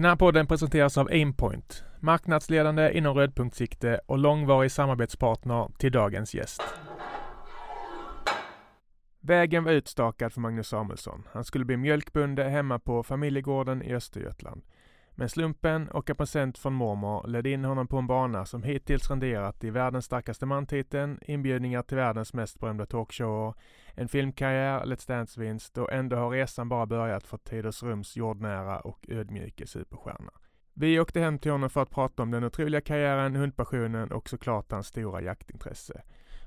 Den här podden presenteras av Aimpoint, marknadsledande inom rödpunktssikte och långvarig samarbetspartner till dagens gäst. Vägen var utstakad för Magnus Samuelsson. Han skulle bli mjölkbonde hemma på familjegården i Östergötland. Men slumpen och en present från mormor ledde in honom på en bana som hittills renderat i världens starkaste man-titeln, inbjudningar till världens mest berömda talkshower, en filmkarriär, Let's Dance-vinst och ändå har resan bara börjat för Tiders Rums jordnära och ödmjuke superstjärna. Vi åkte hem till honom för att prata om den otroliga karriären, hundpassionen och såklart hans stora jaktintresse.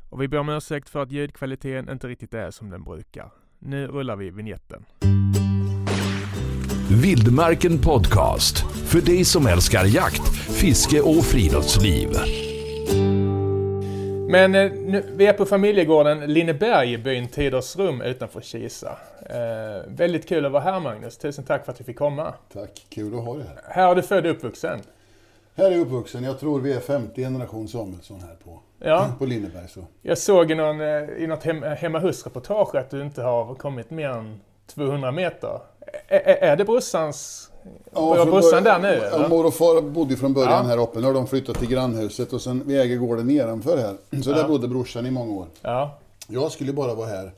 Och vi ber om ursäkt för att ljudkvaliteten inte riktigt är som den brukar. Nu rullar vi vignetten. Vildmarken Podcast. För dig som älskar jakt, fiske och friluftsliv. Men eh, nu, vi är på familjegården Linneberg i byn Tidersrum utanför Kisa. Eh, väldigt kul att vara här Magnus. Tusen tack för att vi fick komma. Tack, kul att ha dig här. Här är du född och uppvuxen. Här är jag uppvuxen. Jag tror vi är 50 generation Samuelsson här på, Ja. på Linneberg. Så. Jag såg i, någon, eh, i något hem, hemma hus-reportage att du inte har kommit mer än 200 meter. Är det brorsans... Ja, brorsan början- där nu? Ja, mor och far bodde från början Ja. här uppe. Nu har de flyttat till grannhuset och sen vi äger gården nedanför här. Så där bodde brorsan i många år. Ja, Jag skulle bara vara här.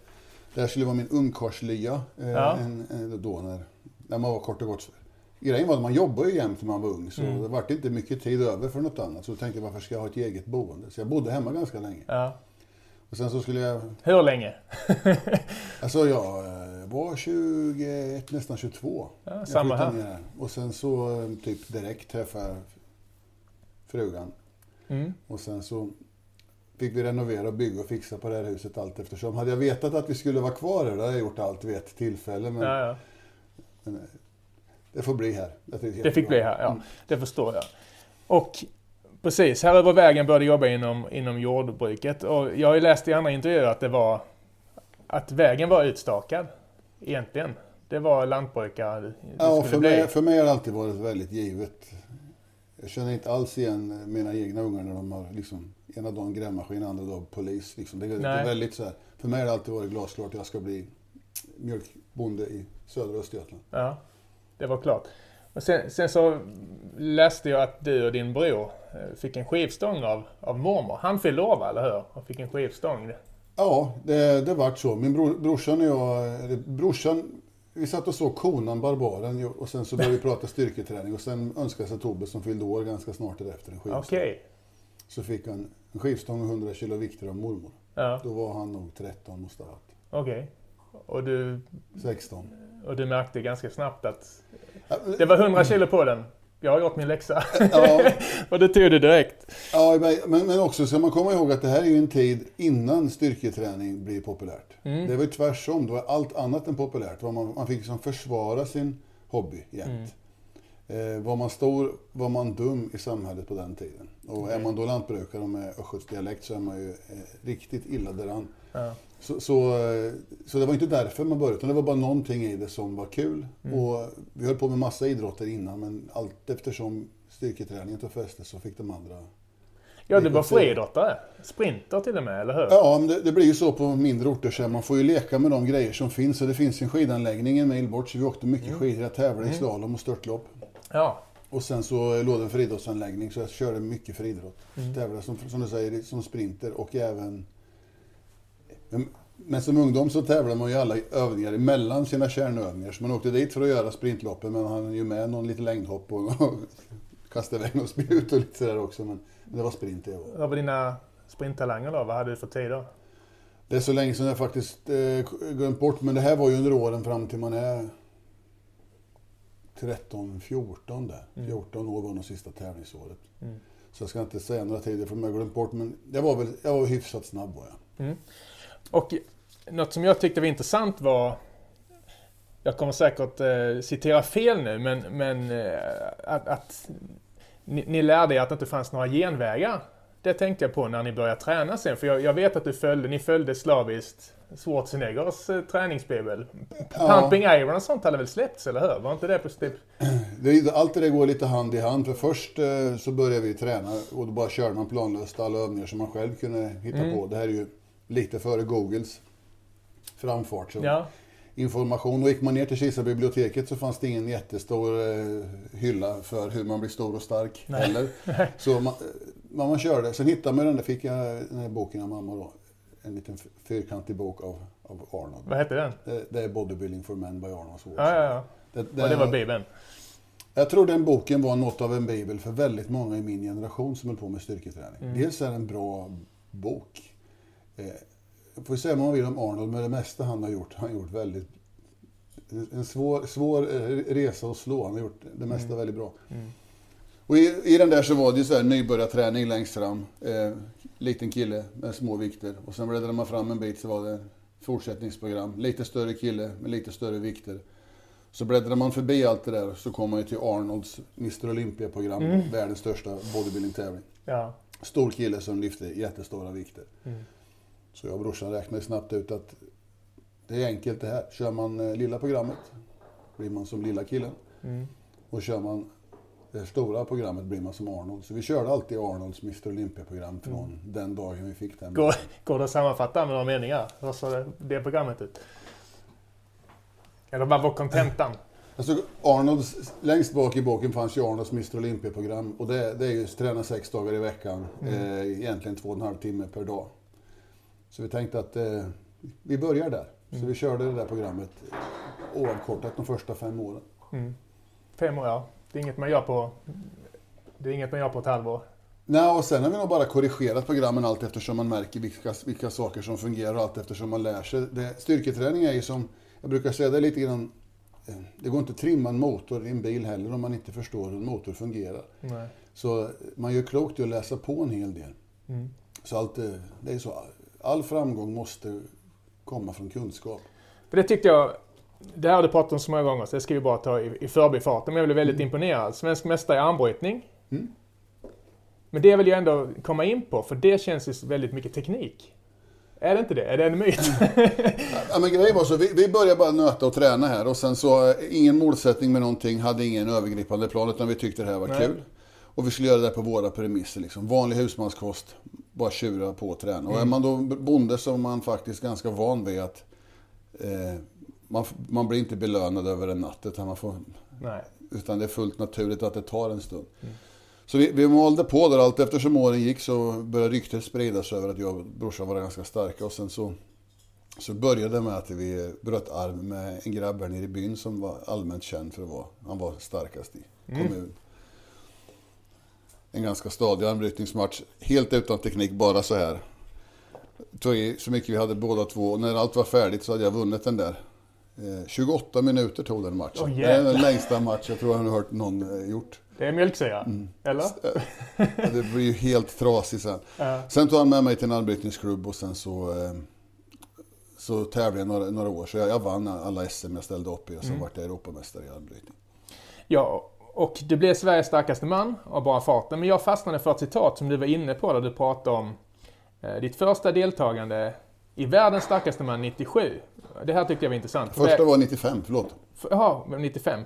Det här skulle vara min ungkarlslya. Eh, Ja. då när, när man var kort och gott. Grejen var att man jobbade ju jämt när man var ung. Så Mm. det var inte mycket tid över för något annat. Så jag tänkte varför ska jag ha ett eget boende? Så jag bodde hemma ganska länge. ja. Och sen så skulle jag Hur länge? Alltså jag eh, var 21, nästan 22. Ja, Jag samma här. ner Och sen så eh, typ direkt träffade jag frugan. Mm. Och sen så fick vi renovera, bygga och fixa på det här huset allt eftersom. Hade jag vetat att vi skulle vara kvar här, då hade jag gjort allt vid ett tillfälle. Men Ja, ja. det får bli här. Jag Det jättebra. fick bli här, ja. Mm. Det förstår jag. Och precis, här över vägen började du jobba inom, inom jordbruket. Och jag har ju läst i andra intervjuer att det var att vägen var utstakad. Egentligen. Det var lantbrukare du Ja, för bli. mig, för mig har det alltid varit väldigt givet. Jag känner inte alls igen mina egna ungar när de har liksom, ena dagen grävmaskin, andra dagen polis. Liksom. Det, det är Nej. väldigt så här. För mig har det alltid varit glasklart att jag ska bli mjölkbonde i södra Östergötland. Ja, det var klart. Och sen, sen så läste jag att du och din bror eh, fick en skivstång av, av mormor. Han fyllde år, eller hur? Och fick en skivstång. Ja, det, det vart så. Min bror, brorsan och jag, eller brorsan, vi satt och såg Konan Barbaren och sen så började vi prata styrketräning och sen önskade sig Tobbe som fyllde år ganska snart därefter en skivstång. Okej. Så fick han en skivstång och 100 kilo vikter av mormor. Ja, Då var han nog 13, måste ha varit. okej. Och, du, 16. och du märkte ganska snabbt att det var 100 kilo på den. Jag har gjort min läxa. Ja, och det tog du direkt. ja, men, men också ska man komma ihåg att det här är ju en tid innan styrketräning blir populärt. Mm. Det var ju tvärsom, det var allt annat än populärt. Man, man fick liksom försvara sin hobby jämt. Eh, var man stor var man dum i samhället på den tiden. Och är man då lantbrukare och med östgötsdialekt så är man ju eh, riktigt illa däran. Ja. Så, så, eh, så det var inte därför man började, utan det var bara någonting i det som var kul. Och vi höll på med massa idrotter innan, men allt eftersom styrketräningen tog fäste så fick de andra... Ja, du var friidrottare. Sprinter till och med, eller hur? Ja, men det, det blir ju så på mindre orter så man får ju leka med de grejer som finns. Och det finns en skidanläggning en mil bort, så vi åkte mycket skidor. Jag tävlade i slalom och störtlopp. Ja. Och sen så låg det en friidrottsanläggning, så jag körde mycket friidrott. Mm. Tävlade som, som du säger, som sprinter och även... Men, som ungdom så tävlar man ju alla övningar emellan sina kärnövningar. Så man åkte dit för att göra sprintloppen, men han ju med någon lite längdhopp och, och kastade iväg något spjut och lite sådär också. Men, men det var sprint det var. Vad var dina sprinttalanger då? Vad hade du för tider? Det är så länge sedan jag faktiskt eh, glömt bort, men det här var ju under åren fram till man är 13, 14 där. 14 år var nog sista tävlingsåret. Mm. Så jag ska inte säga några tider för mig glömt bort, men jag var väl jag var hyfsat snabb var jag. Och något som jag tyckte var intressant var jag kommer säkert eh, citera fel nu, men, men eh, att, att ni, ni lärde er att det inte fanns några genvägar. Det tänkte jag på när ni började träna sen, för jag, jag vet att du följde, ni följde slaviskt Schwarzeneggers eh, träningsbibel. Ja. Pumping Iron och sånt hade väl släppts, eller hur? Var inte det på typ... Det, är- allt det där går lite hand i hand. För först eh, så började vi träna och då bara körde man planlöst alla övningar som man själv kunde hitta Mm. på. Det här är ju lite före Googles framfart. Så Ja, information. Och gick man ner till Kisa biblioteket så fanns det ingen jättestor eh, hylla för hur man blir stor och stark Nej. heller. Så man, man, man körde. Sen hittade man den där, fick jag den här boken av mamma då. En liten fyrkantig bok av, av Arnold. Vad hette den? Det, det är Bodybuilding for Men by Arnold Schwarzenegger. Ja, ja, ja. Det, Och det var Bibeln. jag tror den boken var något av en bibel för väldigt många i min generation som höll på med styrketräning. Mm. Dels är det en bra bok. Eh, får säga vad man vill om Arnold, men det mesta han har gjort, han har gjort väldigt... En svår, svår eh, resa att slå. Han har gjort det mesta väldigt bra. Mm. Och i, i den där så var det ju så här nybörjarträning längst fram. Eh, liten kille med små vikter. Och sen bläddrade man fram en bit så var det fortsättningsprogram. Lite större kille med lite större vikter. Så bläddrar man förbi allt det där så kommer man ju till Arnolds Mr Olympia-program. Mm. Världens största bodybuilding-tävling. Ja. Stor kille som lyfter jättestora vikter. Mm. Så jag och brorsan räknade snabbt ut att det är enkelt det här. Kör man eh, lilla programmet blir man som lilla killen. Mm. Och kör man det stora programmet blir man som Arnold. Så vi körde alltid Arnolds Mr Olympia-program från den dagen vi fick den. Mm. Går, går det att sammanfatta med några meningar? Vad sa det, det programmet ut? Eller vad var kontentan? Alltså Arnolds, längst bak i boken fanns ju Arnolds Mr Olympia-program. Och det, det är ju träna sex dagar i veckan. Eh, egentligen två och en halv timme per dag. Så vi tänkte att eh, vi börjar där. Så vi körde det där programmet oavkortat de första fem åren. Mm. Fem år, ja. Det är inget man gör på, det är inget man gör på ett halvår. Nej, och sen har vi nog bara korrigerat programmen allt eftersom man märker vilka, vilka saker som fungerar och allt eftersom man lär sig. Det, styrketräning är ju som, jag brukar säga det lite grann, eh, det går inte att trimma en motor i en bil heller om man inte förstår hur en motor fungerar. Nej. Så man gör klokt i att läsa på en hel del. Mm. Så allt, eh, det är så, all framgång måste komma från kunskap. För det tyckte jag, det här har du pratat om så många gånger så det ska vi bara ta i, i förbifarten. Men jag blev väldigt imponerad. Svensk mästare i armbrytning. Mm. Men det vill jag ändå komma in på, för det känns ju väldigt mycket teknik. Är det inte det? Är det en myt? Ja, men grejen var så, vi, vi började bara nöta och träna här och sen så, eh, ingen målsättning med någonting, hade ingen övergripande plan utan vi tyckte det här var Nej. kul. Och vi skulle göra det på våra premisser liksom. Vanlig husmanskost, bara tjura på och träna. Och är man då bonde så är man faktiskt ganska van vid att eh, man, man blir inte belönad över en natt utan, man får, Nej. utan det är fullt naturligt att det tar en stund. Så vi, vi malde på där allt eftersom åren gick så började ryktet spridas över att jag och brorsan var ganska starka och sen så så började det med att vi bröt arm med en grabb här nere i byn som var allmänt känd för att vara, han var starkast i kommun. En ganska stadig armbrytningsmatch, helt utan teknik, bara så här. Tog i så mycket vi hade båda två och när allt var färdigt så hade jag vunnit den där. Eh, 28 minuter tog den matchen. Åh, det är den längsta match jag tror jag har hört någon eh, gjort. Det är mjölksyra. Mm. Eller? Och Det blir ju helt trasigt sen. Ja. Sen tog han med mig till en armbrytningsklubb och sen så, eh, så tävlade jag några, några år. Så jag, jag vann alla SM jag ställde upp i och sen vart jag Europamästare i armbrytning. Ja, och du blev Sveriges starkaste man av bara farten. Men jag fastnade för ett citat som du var inne på där du pratade om eh, ditt första deltagande i världens starkaste man 97. Det här tyckte jag var intressant. Första var 95, förlåt. Jaha, 95.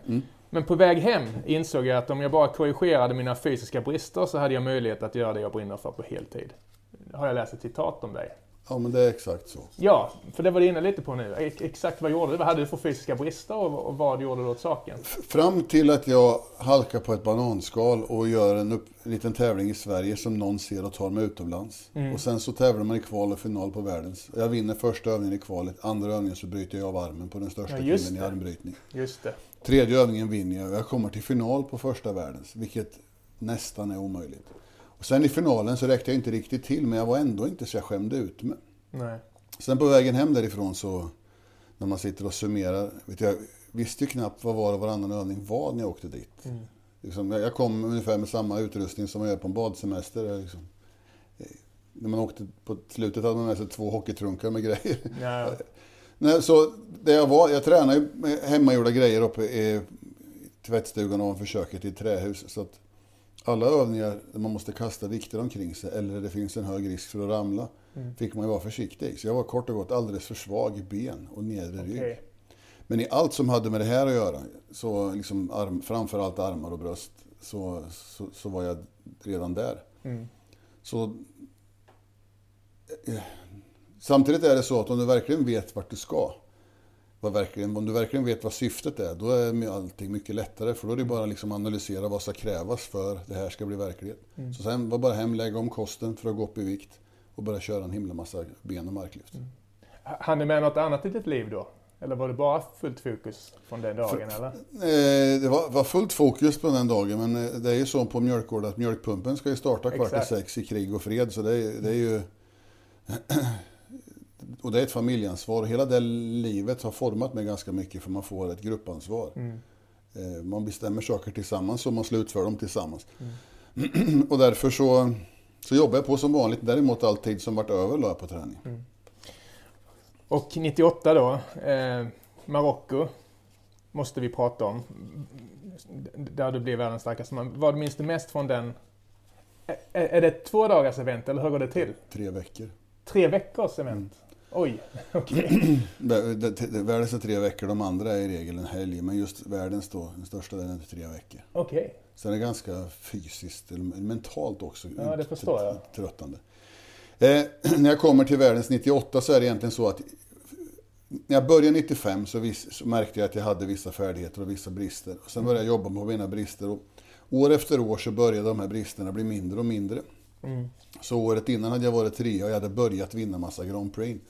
Men på väg hem insåg jag att om jag bara korrigerade mina fysiska brister så hade jag möjlighet att göra det jag brinner för på heltid. Har jag läst ett citat om dig? Ja men det är exakt så. Ja, för det var du inne lite på nu. Ex- Exakt vad gjorde du? Vad hade du för fysiska brister och, vad gjorde du åt saken? Fram till att jag halkar på ett bananskal och gör en, upp, en liten tävling i Sverige som någon ser och tar mig utomlands. Och sen så tävlar man i kval och final på världens. Jag vinner första övningen i kvalet, andra övningen så bryter jag av armen på den största Ja, killen i armbrytning. Just det. Tredje övningen vinner jag och jag kommer till final på första världens, vilket nästan är omöjligt. Och sen i finalen så räckte jag inte riktigt till, men jag var ändå inte så jag skämde ut mig. Nej. Sen på vägen hem därifrån så, när man sitter och summerar, vet jag visste ju knappt vad var och varannan övning var när jag åkte dit. Liksom, jag jag kom ungefär med samma utrustning som man gör på en badsemester. Jag Liksom. Eh, När man åkte på slutet hade man med sig två hockeytrunkar med grejer. Ja, Nej, så det jag var, jag tränade ju hemmagjorda grejer uppe i tvättstugan ovanför köket i ett trähus. Så att alla övningar där man måste kasta vikter omkring sig eller det finns en hög risk för att ramla fick man ju vara försiktig. Så jag var kort och gott alldeles för svag i ben och nedre rygg. okej. Men i allt som hade med det här att göra, så liksom arm, framförallt armar och bröst, så, så, så var jag redan där. Mm. Så, eh, samtidigt är det så att om du verkligen vet vart du ska, vad verkligen, om du verkligen vet vad syftet är, då är allting mycket lättare. För då är det bara liksom analysera vad som krävas för det här ska bli verklighet. Mm. Så sen var bara hem, lägga om kosten för att gå upp i vikt och börja köra en himla massa ben och marklyft. Mm. Han du med något annat i ditt liv då? Eller var det bara fullt fokus från den dagen? För, eller? Eh, det var, var, fullt fokus på den dagen, men eh, det är ju så på mjölkgård att mjölkpumpen ska ju starta kvart i sex i krig och fred. Så det det är ju... och det är ett familjeansvar. Hela det livet har format mig ganska mycket för man får ett gruppansvar. Mm. Eh, man bestämmer saker tillsammans och man slutför dem tillsammans. Mm. och därför så, så jobbar jag på som vanligt. Däremot all tid som varit över la jag på träning. Mm. Och 98 då, eh, Marocko måste vi prata om. Där du blev världens starkaste man. Vad minns du mest från den? Är, är det två dagars event eller hur går det till? Tre veckor. Tre veckors event? Oj, okej. Okay. världens är tre veckor, de andra är i regel en helg. Men just världens då, den största delen är tre veckor. Okej. Okay. Sen är det ganska fysiskt, mentalt också, ja, det förstår jag. tröttande. Eh, när jag kommer till världens 98 så är det egentligen så att när jag började 95 så, vis, så, märkte jag att jag hade vissa färdigheter och vissa brister. Och sen började jag jobba på mina brister. Och år efter år så började de här bristerna bli mindre och mindre. Mm. Så året innan hade jag varit trea och jag hade börjat vinna massa Grand Prix.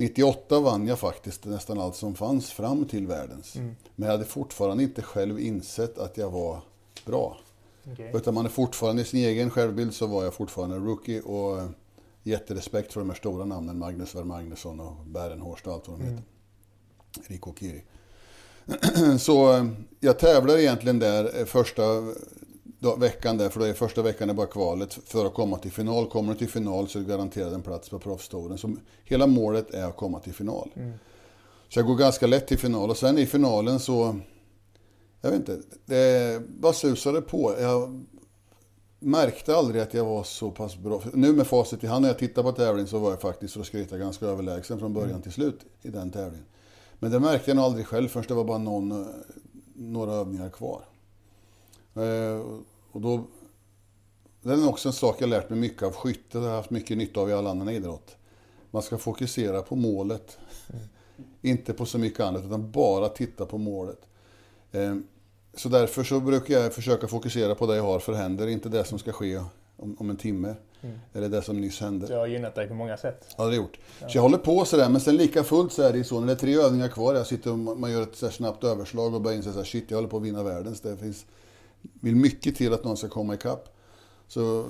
98 vann jag faktiskt nästan allt som fanns fram till världens. Mm. Men jag hade fortfarande inte själv insett att jag var bra. Okay. Utan man är fortfarande i sin egen självbild så var jag fortfarande rookie och jätterespekt för de här stora namnen, Magnus Ver Magnusson och Bärenhorst och allt vad de heter. Mm. Rico Kiri. Så eh, jag tävlar egentligen där eh, första veckan där, för då är första veckan är bara kvalet för att komma till final. Kommer du till final så är du garanterad en plats på Proffstouren. Så hela målet är att komma till final. Mm. Så jag går ganska lätt till final och sen i finalen så, jag vet inte, det bara susade på. Jag märkte aldrig att jag var så pass bra. Nu med facit i hand när jag tittar på tävlingen så var jag faktiskt, för att skryta, ganska överlägsen från början mm. till slut i den tävlingen. Men det märkte jag nog aldrig själv förrän det var bara någon, några övningar kvar. Och då, det är också en sak jag lärt mig mycket av skytte, det har jag haft mycket nytta av i all annan idrott. Man ska fokusera på målet. Mm. Inte på så mycket annat, utan bara titta på målet. Eh, så därför så brukar jag försöka fokusera på det jag har för händer, inte det som ska ske om, om en timme. Mm. Eller det som nyss hände. Det har gynnat dig på många sätt. Ja, det har gjort. Ja. Så jag håller på sådär, men sen lika fullt så är det ju så när det är tre övningar kvar, jag sitter och man gör ett så snabbt överslag och börjar inse att shit, jag håller på att vinna världens. Det finns, vill mycket till att någon ska komma ikapp. Så,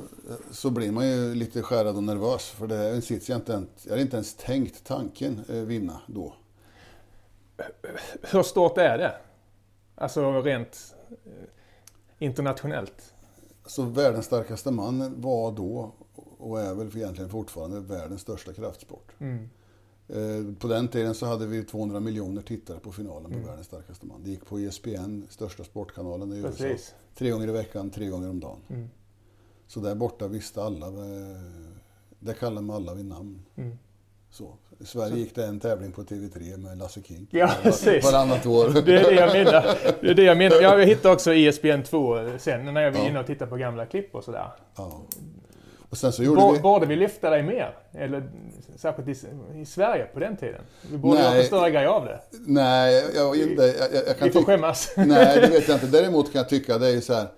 så blir man ju lite skärrad och nervös, för det är en sits jag inte, jag har inte ens tänkt tanken eh, vinna då. Hur stort är det? Alltså rent eh, internationellt. Så världens starkaste man var då och är väl egentligen fortfarande världens största kraftsport. Mm. Eh, på den tiden så hade vi 200 miljoner tittare på finalen på mm. världens starkaste man. Det gick på ESPN, största sportkanalen i USA. Tre gånger i veckan, tre gånger om dagen. Mm. Så där borta visste alla, eh, där kallade man alla vid namn. Mm. Så. I Sverige gick det en tävling på TV3 med Lasse King. Ja, precis. Varannat år. Det är det jag menar. Det är det jag menar. Jag hittade också ESPN 2 sen när jag var ja. inne och tittade på gamla klipp och sådär. Ja. Och sen så gjorde B vi... Borde vi lyfta dig mer? Eller särskilt i, i Sverige på den tiden? Vi borde göra en större grej av det. Nej, jag, jag, jag, jag kan Vi får skämmas. Nej, det vet jag inte. Däremot kan jag tycka det är så här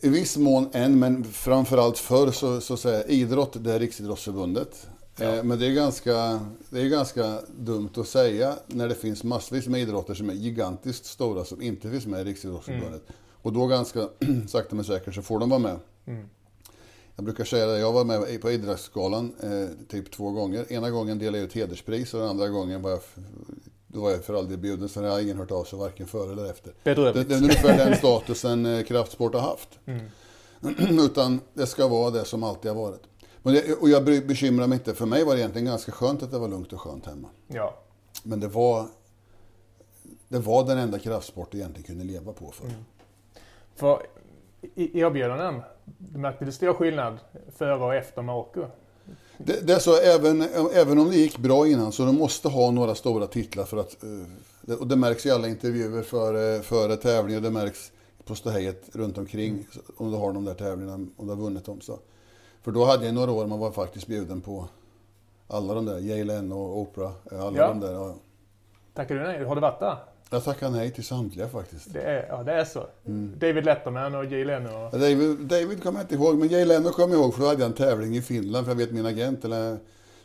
i viss mån än, men framförallt förr så, så säger idrott, det är Riksidrottsförbundet. Ja. Eh, men det är, ganska, det är ganska dumt att säga när det finns massvis med idrotter som är gigantiskt stora som inte finns med i Riksidrottsförbundet. Mm. Och då ganska sakta men säkert så får de vara med. Mm. Jag brukar säga det, jag var med på Idrottsgalan eh, typ två gånger. Ena gången delade jag ut hederspris och den andra gången var jag då var jag för aldrig bjuden, så det har ingen hört av sig varken före eller efter. Det, det är ungefär den statusen eh, kraftsport har haft. Mm. Utan det ska vara det som alltid har varit. Men det, och jag bekymrar mig inte. För mig var det egentligen ganska skönt att det var lugnt och skönt hemma. Ja. Men det var, det var den enda kraftsport jag egentligen kunde leva på för. Mm. För i erbjudanden, märkte du stor skillnad före och efter Marocko? Det, det, är så, även, även om det gick bra innan, så de måste ha några stora titlar för att... Eh, och det märks i alla intervjuer före, före tävlingar, det märks på ståhejet runt omkring mm. om du har de där tävlingarna, om du har vunnit dem. Så. För då hade jag några år man var faktiskt bjuden på Alla de där, Jay Leno och Oprah, alla Ja. de där. Ja. Tackar du nej? Har du varit där? Jag tackar nej till samtliga faktiskt. Det är, ja, det är så. Mm. David Letterman och Jay Leno. och- David, David kommer jag inte ihåg, men Jay Leno kommer jag ihåg för då hade jag en tävling i Finland. För jag vet min agent eller,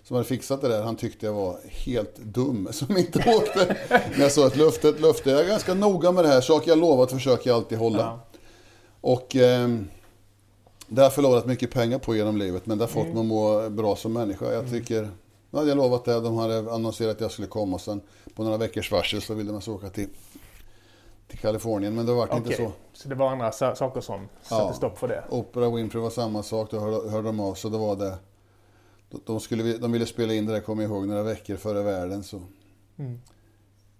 som hade fixat det där, han tyckte jag var helt dum som inte åkte. Men jag sa ett löfte, ett löfte. Jag är ganska noga med det här. Saker jag lovat försöker jag alltid hålla. Ja. Och eh, det har jag förlorat mycket pengar på genom livet, men det har fått mig att må bra som människa. Jag tycker, nu hade jag lovat det, de hade annonserat att jag skulle komma och sen på några veckors varsel så ville man så åka till, till Kalifornien, men det var inte Okej, så. så det var andra sa- saker som satte Ja. stopp för det? Oprah Winfrey var samma sak, då hörde, hörde de av så det var det. De, skulle, de ville spela in det där, kommer jag ihåg, några veckor före världen. Så. Mm.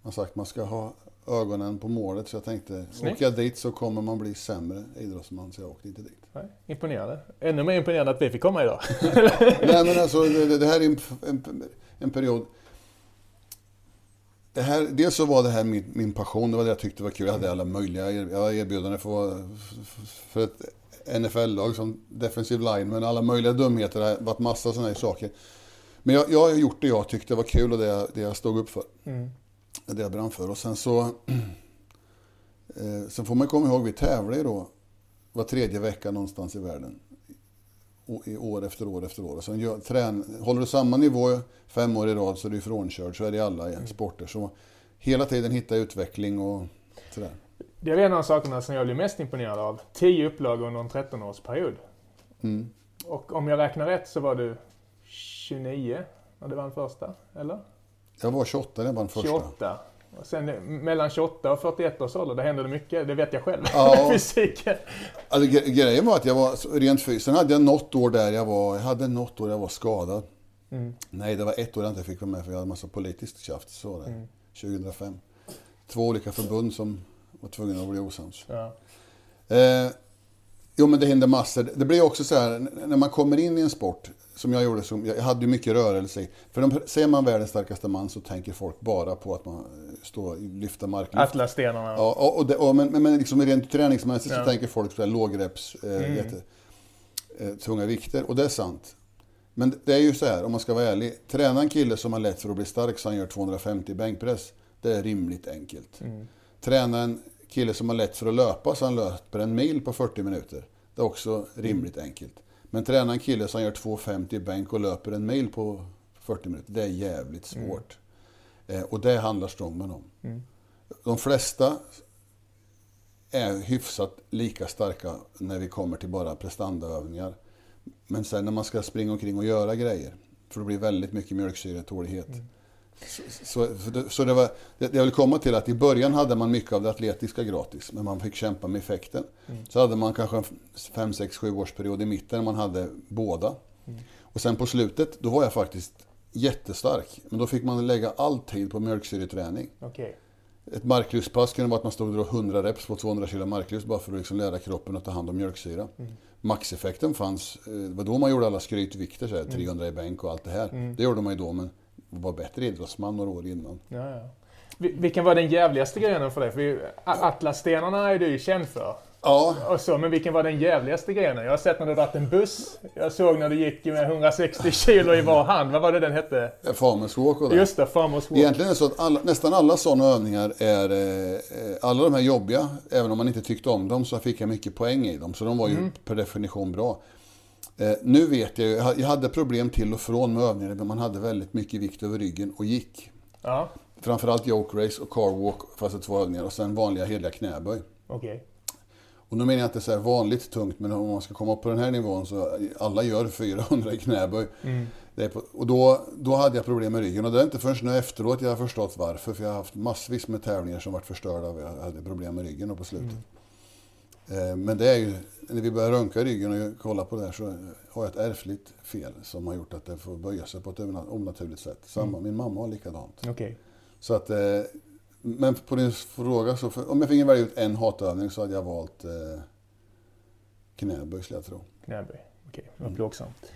Man sagt man ska ha ögonen på målet, så jag tänkte, Snyggt. åker jag dit så kommer man bli sämre idrottsman, så jag åkte inte dit. Nej, imponerande. Ännu mer imponerande att vi fick komma idag. Nej men alltså det, det- här är en, en, en period. Det här, dels så var det här min, min passion, det var det jag tyckte var kul. Jag hade alla möjliga er- erbjudanden för, för ett NFL-lag som defensive line, men alla möjliga dumheter. Det har varit massa sådana här saker. Men jag, jag har gjort det jag tyckte var kul och det jag, det jag stod upp för. Mm. Det jag brann för. Och sen så... Eh, sen får man komma ihåg, vi tävlar ju då var tredje vecka någonstans i världen. O- I år efter år efter år. Och sen gör, trän, håller du samma nivå fem år i rad så är du frånkörd. Så är det i alla Mm. sporter. Så hela tiden hitta utveckling och sådär. Det är en av sakerna som jag blir mest imponerad av. 10 upplagor under en 13-årsperiod. Mm. Och om jag räknar rätt så var du 29 när du vann första, eller? Jag var 28 när jag vann första. 28. Och sen mellan 28 och 41 års ålder, det hände det mycket. Det vet jag själv. Ja. Fysiken. Alltså, gre- grejen var att jag var rent fysiskt. Sen hade jag något år där jag var, jag hade något år jag var skadad. Mm. Nej, det var ett år jag inte fick vara med för jag hade massa politiskt tjafs. Så var det. Mm. 2005. Två olika förbund som var tvungna att bli osams. Ja. Eh, jo, men det händer massor. Det blir också så här, när man kommer in i en sport, som jag gjorde, som, jag hade ju mycket rörelse. För de, säger man världens starkaste man så tänker folk bara på att man eh, står lyfter marklyft. Atlasstenarna. Ja, och, och det, och, men, men liksom rent träningsmässigt Ja. så tänker folk på lågreps, eh, Mm. jätte, eh, tunga vikter. Och det är sant. Men det är ju så här, om man ska vara ärlig. Träna en kille som har lätt för att bli stark så han gör 250 bänkpress. Det är rimligt enkelt. Mm. Träna en kille som har lätt för att löpa så han löper en mil på 40 minuter. Det är också rimligt enkelt. Men träna en kille som gör 250 bänk och löper en mil på 40 minuter. Det är jävligt svårt. Eh, och det handlar strongman om. Mm. De flesta är hyfsat lika starka när vi kommer till bara prestandaövningar. Men sen när man ska springa omkring och göra grejer, för det blir väldigt mycket mjölksyretålighet. Så, så, så det var, det, jag vill komma till att i början hade man mycket av det atletiska gratis, men man fick kämpa med effekten. Så hade man kanske en 5, 6, 7 års period i mitten när man hade båda. Och sen på slutet, då var jag faktiskt jättestark. Men då fick man lägga all tid på mjölksyreträning. Okej. Ett marklyftspass kunde vara att man stod och drog 100 reps på 200 kilo marklyft bara för att liksom lära kroppen att ta hand om mjölksyra. Maxeffekten fanns, eh, det var då man gjorde alla skrytvikter, så här, 300 i bänk och allt det här. Det gjorde man ju då, men var bättre idrottsman några år innan. Ja, ja. Vil- Vilken var den jävligaste grenen för dig? För Atlasstenarna är du ju känd för. Ja, Och så, men vilken var den jävligaste grenen? Jag har sett när du dragit en buss. Jag såg när du gick med 160 kilo i var hand. Vad var det den hette? farmers walk och det. Just det, Farmers Walk. Egentligen är det så att alla, nästan alla sådana övningar är, eh, alla de här jobbiga, även om man inte tyckte om dem så fick jag mycket poäng i dem. Så de var ju per definition bra. Eh, nu vet jag jag ha- jag hade problem till och från med övningar där man hade väldigt mycket vikt över ryggen och gick. Ja, Framförallt yoke race och car walk, fast två övningar. Och sen vanliga heliga knäböj. okej. Och nu menar jag inte så här vanligt tungt, men om man ska komma upp på den här nivån så alla gör 400 i knäböj. Är på, och då, då hade jag problem med ryggen och det är inte förrän nu efteråt jag har förstått varför. För jag har haft massvis med tävlingar som varit förstörda av att jag hade problem med ryggen och på slutet. Eh, Men det är ju, när vi börjar röntga ryggen och kolla på det här så har jag ett ärftligt fel som har gjort att det får böja sig på ett onaturligt sätt. Samma, min mamma har likadant. Okej. Så att, eh, men på din fråga, så för, om jag fick välja ut en hatövning så hade jag valt eh, knäböj skulle jag tro. Knäböj. Okej, det var plågsamt.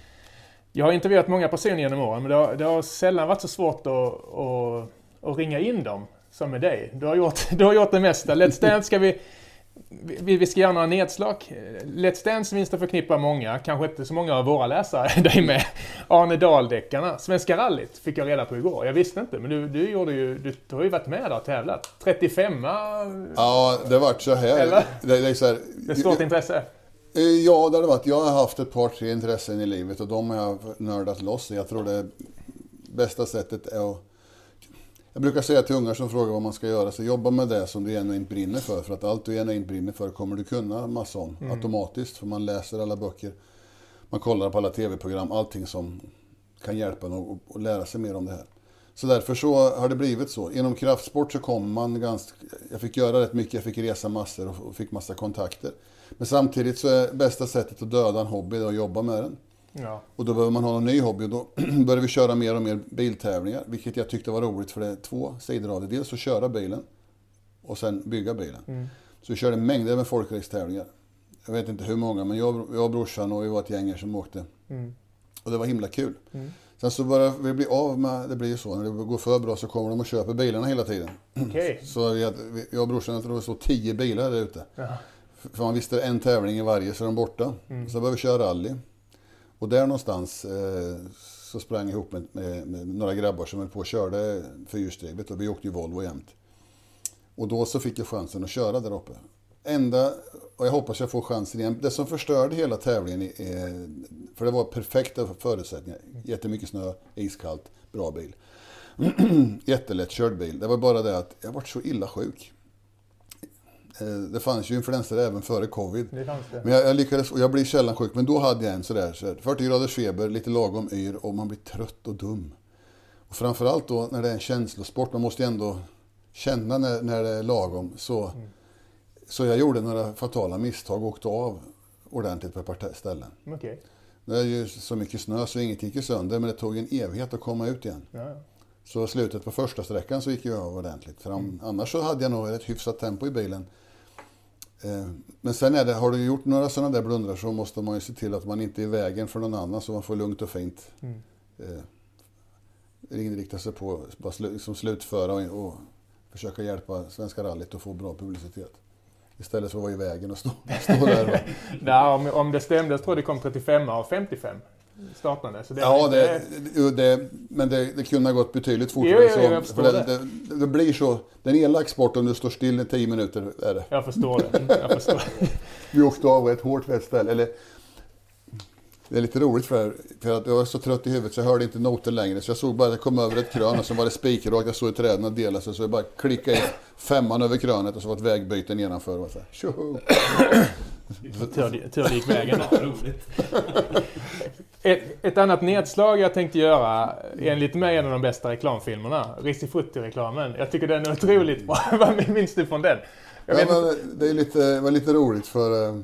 Jag har intervjuat många personer genom åren, men det har, det har sällan varit så svårt att, att, att ringa in dem som med dig. Du har gjort, du har gjort det mesta. Let's Dance ska vi Vi, vi ska göra några nedslag. Let's Dance minns det förknippar många, kanske inte så många av våra läsare, dig med. Arne Dahl-deckarna. Svenska rallyt fick jag reda på igår. Jag visste inte, men du, du, gjorde ju, du, du har ju varit med där och tävlat. 35 Ja, det vart så här. Eller? Det, det är så här. Det är stort intresse. Ja, det har det varit. Jag har haft ett par, tre intressen i livet och de har jag nördat loss. Jag tror det bästa sättet är att... Jag brukar säga till ungar som frågar vad man ska göra, så jobba med det som du genuint brinner för. För att allt du genuint brinner för kommer du kunna massa om automatiskt. För man läser alla böcker, man kollar på alla tv-program, allting som kan hjälpa en att- lära sig mer om det här. Så därför så har det blivit så. Inom kraftsport så kommer man ganska... Jag fick göra rätt mycket, jag fick resa massor och fick massa kontakter. Men samtidigt så är bästa sättet att döda en hobby att jobba med den. Ja. Och då behöver man ha en ny hobby och då började vi köra mer och mer biltävlingar. Vilket jag tyckte var roligt för det är två sidor av det. Dels att köra bilen och sen bygga bilen. Så vi körde mängder med folkracetävlingar. Jag vet inte hur många, men jag, jag och brorsan och vi var ett gäng här som åkte. Och det var himla kul. Sen så började vi bli av med, det blir ju så, när det går för bra så kommer de och köper bilarna hela tiden. Okej. Så vi, jag och brorsan, jag tror det stod tio bilar där ute. För man visste en tävling i varje så är de borta. Så började vi köra rally. Och där någonstans eh, så sprang jag ihop med, med, med några grabbar som höll på och körde fyrhjulsdrivet och vi åkte ju Volvo jämt. Och då så fick jag chansen att köra där uppe. Enda, och jag hoppas jag får chansen igen, det som förstörde hela tävlingen, är, eh, för det var perfekta förutsättningar, jättemycket snö, iskallt, bra bil. Jättelätt körd bil. Det var bara det att jag var så illa sjuk. Eh, Det fanns ju influenser även före covid. Det det. Men jag, jag lyckades, och jag blev sällan sjuk, men då hade jag en sådär, så här, 40 graders feber, lite lagom yr och man blir trött och dum. Och framförallt då när det är en känslosport, man måste ju ändå känna när, när det är lagom. Så, så jag gjorde några fatala misstag och åkte av ordentligt på ett par ställen. Okej. Det är ju så mycket snö så inget gick ju sönder, men det tog en evighet att komma ut igen. Ja. Så slutet på första sträckan så gick jag av ordentligt. För om, annars så hade jag nog ett hyfsat tempo i bilen. Eh, Men sen är det, har du gjort några sådana där blundrar så måste man ju se till att man inte är i vägen för någon annan så man får lugnt och fint eh, inrikta sig på att liksom slutföra och, och försöka hjälpa Svenska rallyt att få bra publicitet. Istället för att vara i vägen och stå, stå där. Och, Nej, om, om det stämde så tror jag det kom 35 av 55 startande. Så det Ja, det, det, men det, det kunde ha gått betydligt fortare. jo, jo, jag så, för det. det, det, det blir så. Det är en elak sport om du står still i 10 minuter. Är det. Jag förstår det. Jag förstår. Vi åkte av rätt hårt vid ett ställe. Eller, det är lite roligt för, för att jag var så trött i huvudet så jag hörde inte noter längre. Så jag såg bara att jag kom över ett krön och så var det spikrakt. Jag såg hur träden delade sig. Så jag bara klickade in femman över krönet och så var ett vägbyte nedanför. Och så här! Tur det- gick vägen. Ett, ett annat nedslag jag tänkte göra, enligt mig en av de bästa reklamfilmerna, Risifrutti-reklamen. Jag tycker den är otroligt bra. Vad minns du från den? Ja, men det är lite, var lite roligt för, eh,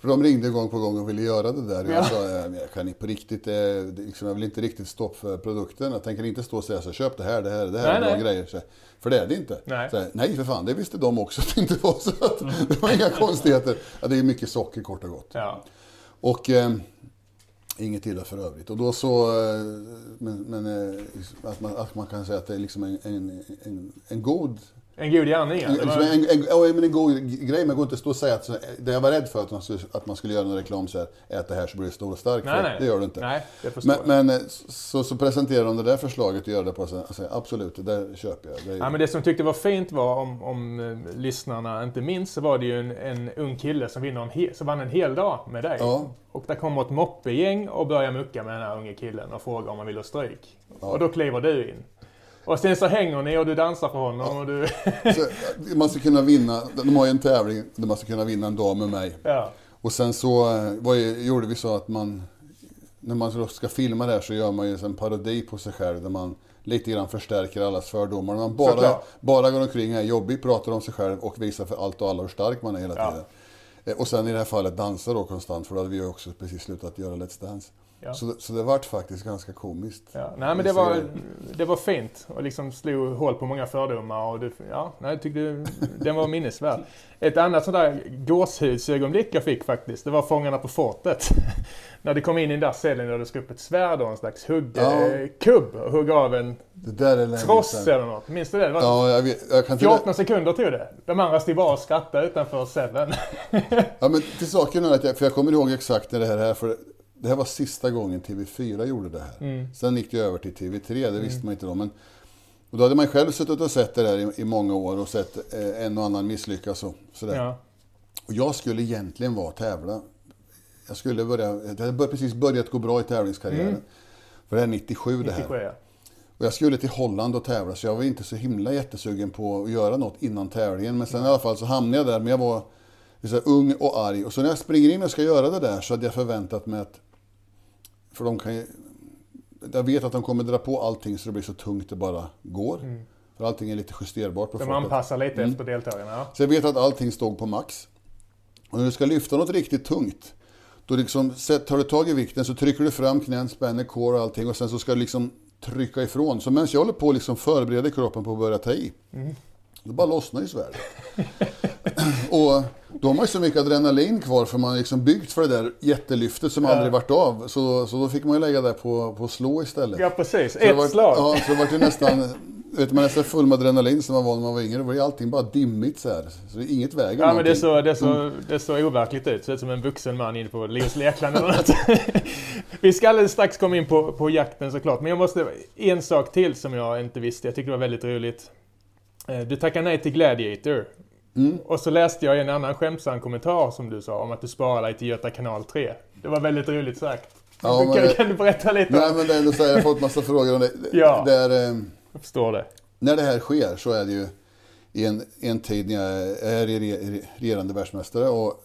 för de ringde gång på gång och ville göra det där. Ja. Jag sa, jag kan på riktigt, eh, liksom, jag vill inte riktigt stopp för produkten. Jag tänker inte stå och säga så köp det här, det här, det här Nej, är bra nej. grejer. Så, för det är det inte. Nej. Så, nej för fan, det visste de också att det inte var så. Att, det var inga konstigheter. Ja, det är mycket socker kort och gott. Ja. Och eh, inget illa för övrigt. Och då så, eh, men, men eh, att, man, att man kan säga att det är liksom en, en, en, en god en god gärning. ja. en, liksom var- en, en, ja, men en god grej, men går inte att stå och säga att det jag var rädd för att man skulle, att man skulle göra en reklam så här, ät det här så blir du stor och stark. Nej, nej. Det gör du inte. Nej, men men eh, så, så presenterar de det där förslaget och gör det på så alltså, absolut, det där köper jag. Det Ja, men det som jag tyckte var fint var, om, om eh, lyssnarna inte minns, så var det ju en, en ung kille som, vinner en he, som vann en hel dag med dig. Ja. Och där kommer ett moppegäng och börjar mucka med den här unge killen och frågar om han vill ha stryk. Och då kliver du in. Och sen så hänger ni och du dansar för honom och du... så, man ska kunna vinna, de har ju en tävling där man ska kunna vinna en dag med mig. ja. Och sen så eh, vad gjorde vi så att man, när man ska filma det här så gör man ju en parodi på sig själv där man lite grann förstärker allas fördomar. Man bara, Såklart. bara går omkring här jobbig, pratar om sig själv och visar för allt och alla hur stark man är hela Ja. tiden. Eh, Och sen i det här fallet dansa då konstant för då hade vi ju också precis slutat göra Let's Dance. Ja. Så, så det vart faktiskt ganska komiskt. Ja, nej men det var, det var fint och liksom slog hål på många fördomar och du, ja, jag tyckte den var minnesvärd. Ett annat sånt där gåshudsögonblick jag fick faktiskt, det var Fångarna på fortet. när du kom in i den där cellen och du ska upp ett svärd och en slags huggkubb Ja. och hugga av en Det tross eller något. Minns du det? det var Ja, jag, vet, jag kan till 14 sekunder tog det. De andra stod bara och skrattade utanför cellen. Ja, men till saken är att jag, för jag kommer ihåg exakt när det här är, för det här var sista gången TV4 gjorde det här. Mm. Sen gick det över till TV3, det visste man inte då. Men, och då hade man själv suttit och sett det där i, i många år och sett eh, en och annan misslyckas och sådär. ja. Och jag skulle egentligen vara tävla. Jag skulle börja, det hade precis börjat gå bra i tävlingskarriären. För det är 97 det här. 97 ja. Och jag skulle till Holland och tävla så jag var inte så himla jättesugen på att göra något innan tävlingen. Men sen i alla fall så hamnade jag där, men jag var så ung och arg. Och så när jag springer in och ska göra det där så hade jag förväntat mig att... För de kan ju... Jag vet att de kommer dra på allting så det blir så tungt det bara går. För allting är lite justerbart på De farten. anpassar lite Mm. efter deltagarna. Ja. Så jag vet att allting stod på max. Och när du ska lyfta något riktigt tungt, då liksom, tar du tag i vikten så trycker du fram knän, spänner core och allting och sen så ska du liksom trycka ifrån. Så medan jag håller på att liksom förbereder kroppen på att börja ta i, då bara lossnar ju svärdet. och då har man ju så mycket adrenalin kvar för man har liksom byggt för det där jättelyftet som aldrig varit av. Så, så då fick man ju lägga det på, på slå istället. ja, precis. Så det Ett var, slag. Ja, så det var ju nästan, vet man nästan full med adrenalin som man var när man var yngre. Då var ju allting bara dimmigt så här. Så det är inget väger Ja, men det är, någonting. så, det, är så, det är så overkligt ut. Ser ut som en vuxen man inne på Leos Lekland eller något. Vi ska alldeles strax komma in på, på jakten såklart. Men jag måste... En sak till som jag inte visste. Jag tyckte det var väldigt roligt. Eh, Du tackade nej till Gladiator. Mm. Och så läste jag en annan skämtsam kommentar som du sa om att du sparar dig till Göta kanal 3. Det var väldigt roligt sagt. Ja, kan, men- kan du berätta lite? Nej men det är så här, jag har fått massa frågor om det. Ja. det är, eh, Jag förstår det. när det här sker så är det ju i en, en tid när jag är re- regerande världsmästare och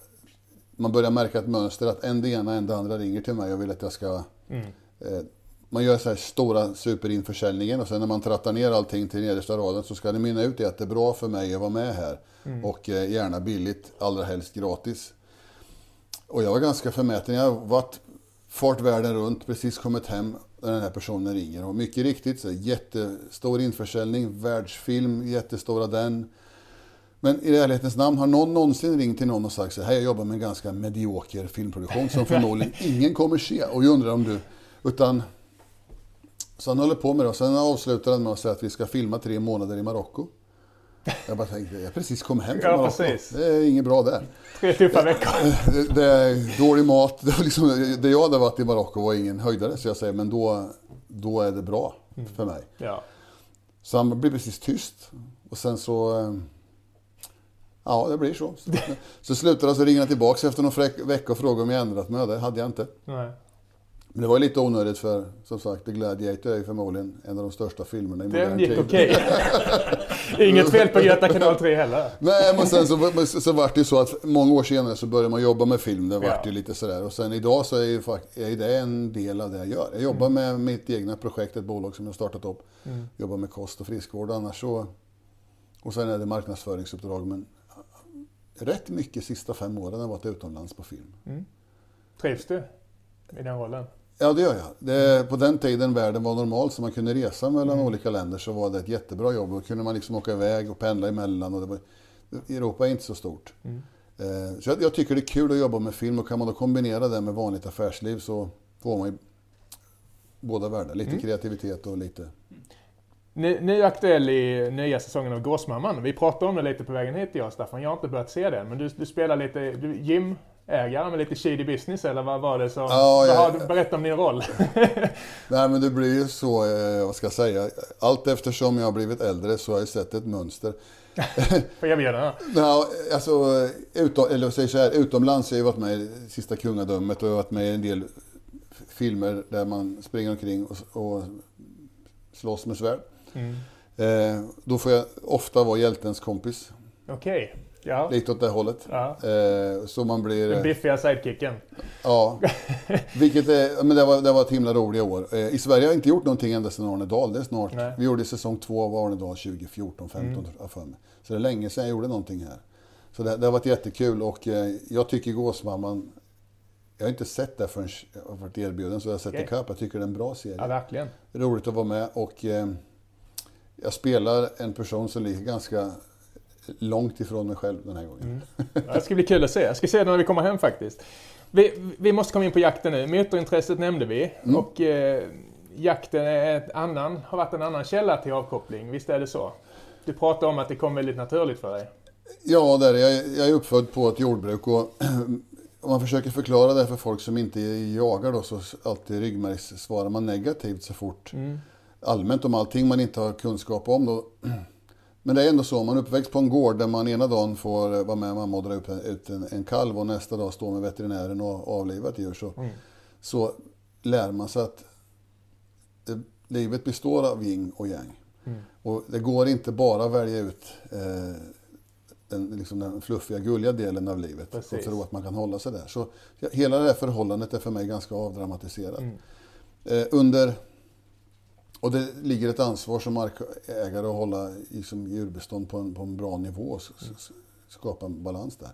man börjar märka ett mönster att en det ena en det andra ringer till mig och vill att jag ska... Mm. Eh, man gör så här stora superinförsäljningen och sen när man trattar ner allting till nedersta raden så ska det mynna ut i att det är bra för mig att vara med här. Och eh, gärna billigt, allra helst gratis. Och jag var ganska förmäten. Jag har varit fart världen runt, precis kommit hem när den här personen ringer. Och mycket riktigt, så jättestor införsäljning, världsfilm, jättestora den. Men i ärlighetens namn, har någon någonsin ringt till någon och sagt så här, jag jobbar med en ganska medioker filmproduktion som förmodligen ingen kommer se. Och jag undrar om du, utan så han håller på med det och sen avslutar han med att säga att vi ska filma tre månader i Marocko. Jag bara tänkte, jag precis kom hem från Ja, Marocko. precis. Det är inget bra där. Tre tuffa veckor. Det, det är dålig mat. Det, liksom, det jag hade varit i Marocko var ingen höjdare. Så jag säger, men då, då är det bra för mig. Ja. Så han blir precis tyst. Och sen så... eh, Ja, det blir så. Så, slutar det så ringer han tillbaka efter någon vecka och frågar om jag ändrat mig. Det hade jag inte. Nej. Men det var lite onödigt för, som sagt, The Gladiator är ju förmodligen en av de största filmerna i modern Den gick tid. okej. Inget fel på Göta kanal 3 heller. Nej, men sen så, så, så vart det ju så att många år senare så började man jobba med film. Det vart Ja. ju lite sådär. Och sen idag så är ju är det en del av det jag gör. Jag jobbar med mitt egna projekt, ett bolag som jag startat upp. Jobbar med kost och friskvård annars så. Och sen är det marknadsföringsuppdrag. Men rätt mycket sista fem åren har jag varit utomlands på film. Trivs du i den rollen? Ja, det gör jag. Det, på den tiden världen var normal så man kunde resa mellan olika länder så var det ett jättebra jobb. Då kunde man liksom åka iväg och pendla emellan. Och det var, Europa är inte så stort. Eh, så jag, jag tycker det är kul att jobba med film och kan man då kombinera det med vanligt affärsliv så får man ju båda världar. Lite kreativitet och lite... Nu, nu aktuell i nya säsongen av Gåsmamman. Vi pratade om det lite på vägen hit jag Staffan. Jag har inte börjat se den. Men du, du spelar lite du, gymägare med lite shady business eller vad var det som... Ja, har du, berätta om din roll. Nej men det blir ju så, eh, vad ska jag säga, allt eftersom jag har blivit äldre så har jag sett ett mönster. Får erbjudanden. Ja, alltså, utom, eller säger så här, utomlands har jag varit med i Sista kungadömet och jag har varit med i en del filmer där man springer omkring och, och slåss med svärd. Mm. Eh, då får jag ofta vara hjältens kompis, Okej. Ja. lite åt det hållet. ja. Eh, så man blir... Den biffiga sidekicken. Ja, vilket är, men det var, det var ett himla roliga år. Eh, I Sverige har jag inte gjort någonting ända sedan Arne Dahl. Det är snart, Nej. vi gjorde säsong två av Arne Dahl 2014, 15 tror jag för mig. Så det är länge sedan jag gjorde någonting här. Så det, det har varit jättekul och eh, jag tycker Gåsmamman, jag har inte sett det förrän jag har varit erbjuden så jag har sett Okej. ikapp. Jag tycker det är en bra serie. Ja, verkligen. Roligt att vara med och eh, jag spelar en person som ligger ganska långt ifrån mig själv den här gången. Ja, Det ska bli kul att se. Jag ska se det när vi kommer hem faktiskt. Vi, vi måste komma in på jakten nu. Motorintresset nämnde vi. Mm. Och eh, jakten är ett annan, har varit en annan källa till avkoppling. Visst är det så? Du pratade om att det kom väldigt naturligt för dig. Ja, där är jag, jag är uppfödd på ett jordbruk och om man försöker förklara det för folk som inte jagar då så alltid ryggmärgssvarar man negativt så fort. Allmänt om allting man inte har kunskap om då. Men det är ändå så, man är uppväxt på en gård där man ena dagen får vara med mamma och dra upp ut en, en kalv och nästa dag stå med veterinären och avliva ett djur. Så, så lär man sig att det, livet består av yin och yang. Och det går inte bara att välja ut eh, den, liksom den fluffiga, gulliga delen av livet och Precis. tro att man kan hålla sig där. Så hela det här förhållandet är för mig ganska avdramatiserat. Eh, under, och det ligger ett ansvar som markägare att hålla liksom, djurbestånd på en, på en bra nivå och skapa en balans där.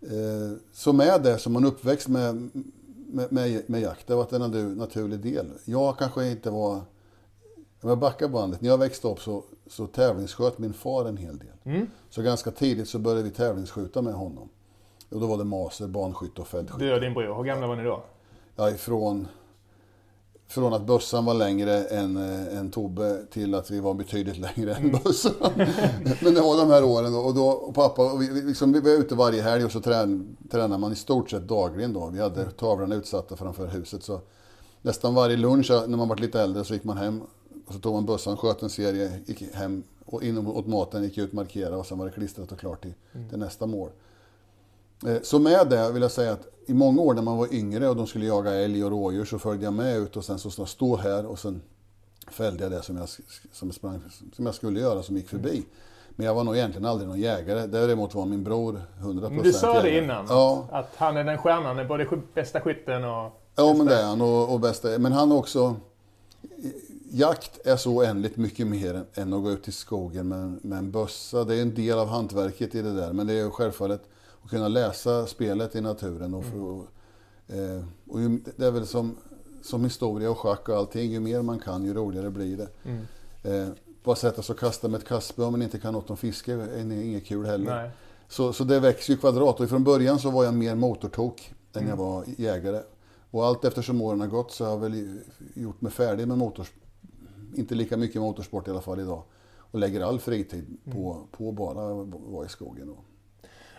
Eh, så med det som man uppväxt med, med, med, med jakt, det har varit en natu- naturlig del. Jag kanske inte var... Om jag backar bandet, när jag växte upp så, så tävlingssköt min far en hel del. Så ganska tidigt så började vi tävlingsskjuta med honom. Och då var det maser, banskytt och fältskytte. Du och din bror, hur gamla var ni då? Ja, ifrån, från att bössan var längre än, eh, än Tobbe till att vi var betydligt längre än bössan. Men det var de här åren och, då, och pappa, och vi, liksom, vi var ute varje helg och så trän, tränade man i stort sett dagligen då. Vi hade tavlorna utsatta framför huset så nästan varje lunch när man var lite äldre så gick man hem och så tog man bössan, sköt en serie, gick hem och in åt maten, gick ut, markerade och sen var det klistrat och klart till, till nästa mål. Eh, Så med det vill jag säga att i många år när man var yngre och de skulle jaga älg och rådjur så följde jag med ut och sen så stå här och sen fällde jag det som jag, som jag, sprang, som jag skulle göra som gick förbi. Men jag var nog egentligen aldrig någon jägare. Däremot var min bror 100% Men du sa det innan. Ja, Att han är den stjärnan, är både bästa skytten och... ja men det är han och, och bästa. Men han också... Jakt är så oändligt mycket mer än, att gå ut i skogen med, med en bössa. Det är en del av hantverket i det där. Men det är ju självfallet att kunna läsa spelet i naturen. Och, för, och, eh, och ju, det är väl som, som historia och schack och allting. Ju mer man kan, ju roligare blir det. Eh, bara sätta sig och kasta med ett kastspö om man inte kan något om fiske är inget kul heller. Nej. Så, så det växer ju kvadrat och från början så var jag mer motortok än Mm. jag var jägare. Och allt eftersom åren har gått så har jag väl gjort mig färdig med motorsport. Inte lika mycket motorsport i alla fall idag. Och lägger all fritid på, Mm. på bara att vara i skogen. Och.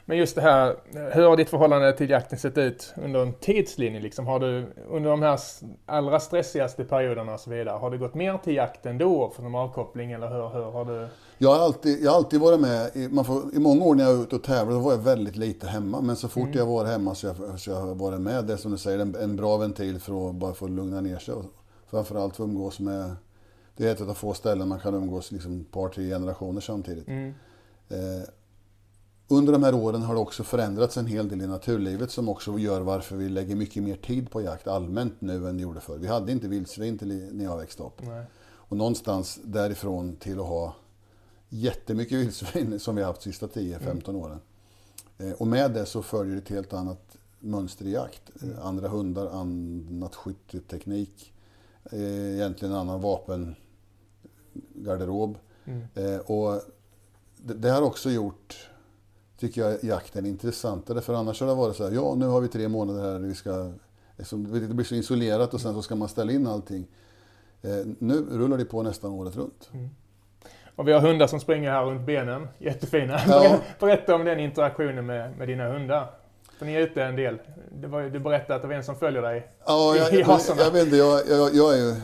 Men just det här, hur har ditt förhållande till jakten sett ut under en tidslinje? Liksom? Har du under de här allra stressigaste perioderna och så vidare, har det gått mer till jakten då för en avkoppling eller hur, hur har du? Jag har alltid, jag har alltid varit med, i, man får, i många år när jag var ute och tävlade då var jag väldigt lite hemma. Men så fort Mm. jag var hemma så jag, så jag har varit med. Det är som du säger, en, en bra ventil för att bara få lugna ner sig. Och framförallt få umgås med, det är ett av få ställen man kan umgås liksom ett par, tre generationer samtidigt. Mm. Eh, under de här åren har det också förändrats en hel del i naturlivet som också gör varför vi lägger mycket mer tid på jakt allmänt nu än vi gjorde förr. Vi hade inte vildsvin till när jag växte upp. Nej. Och någonstans därifrån till att ha jättemycket vildsvin som vi har haft de sista 10-15 åren. Eh, och med det så följer ett helt annat mönster i jakt. Eh, Andra hundar, annat skytteteknik, eh, egentligen annan vapengarderob. Mm. Och det har också gjort, tycker jag, jakten intressantare. För annars har det varit så här, ja nu har vi tre månader här, vi ska, det blir så isolerat och sen så ska man ställa in allting. Eh, nu rullar det på nästan året runt. Och vi har hundar som springer här runt benen, jättefina. Ja. Berätta om den interaktionen med, med dina hundar. För ni är ute en del. Var, du berättade att det var en som följer dig. Ja, jag, I jag, hasorna. jag vet inte, jag, jag, jag är ju...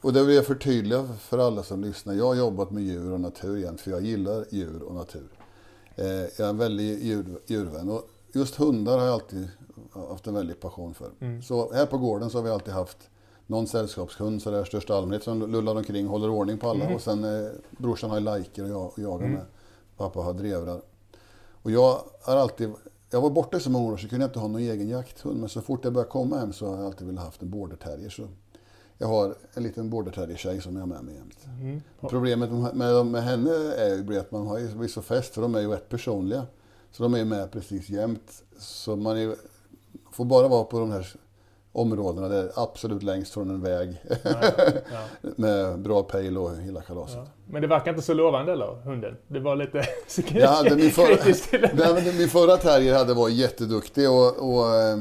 Och det vill jag förtydliga för alla som lyssnar. Jag har jobbat med djur och natur jämt, för jag gillar djur och natur. Eh, jag är en väldig djur, djurvän. Och just hundar har jag alltid haft en väldig passion för. Mm. Så här på gården så har vi alltid haft någon sällskapshund så där största allmänhet som lullar omkring, håller ordning på alla. Mm. Och sen eh, brorsan har lajker och jag och jagar med. Pappa har drevrar. Och jag har alltid, jag var borta i så många år så kunde jag inte ha någon egen jakthund. Men så fort jag började komma hem så har jag alltid velat haft en border terrier. Så jag har en liten border terrier-tjej som jag har med mig jämt. Mm. Problemet med, med, med henne är ju att man har ju blivit så fäst för de är ju rätt personliga. Så de är med precis jämt. Så man är, får bara vara på de här områdena där absolut längst från en väg. Ja, ja. med bra pejl och hela kalaset. Ja. Men det verkar inte så lovande eller, hunden? Det var lite Jag hade min förra, det. Min förra terrier hade varit jätteduktig och, och eh,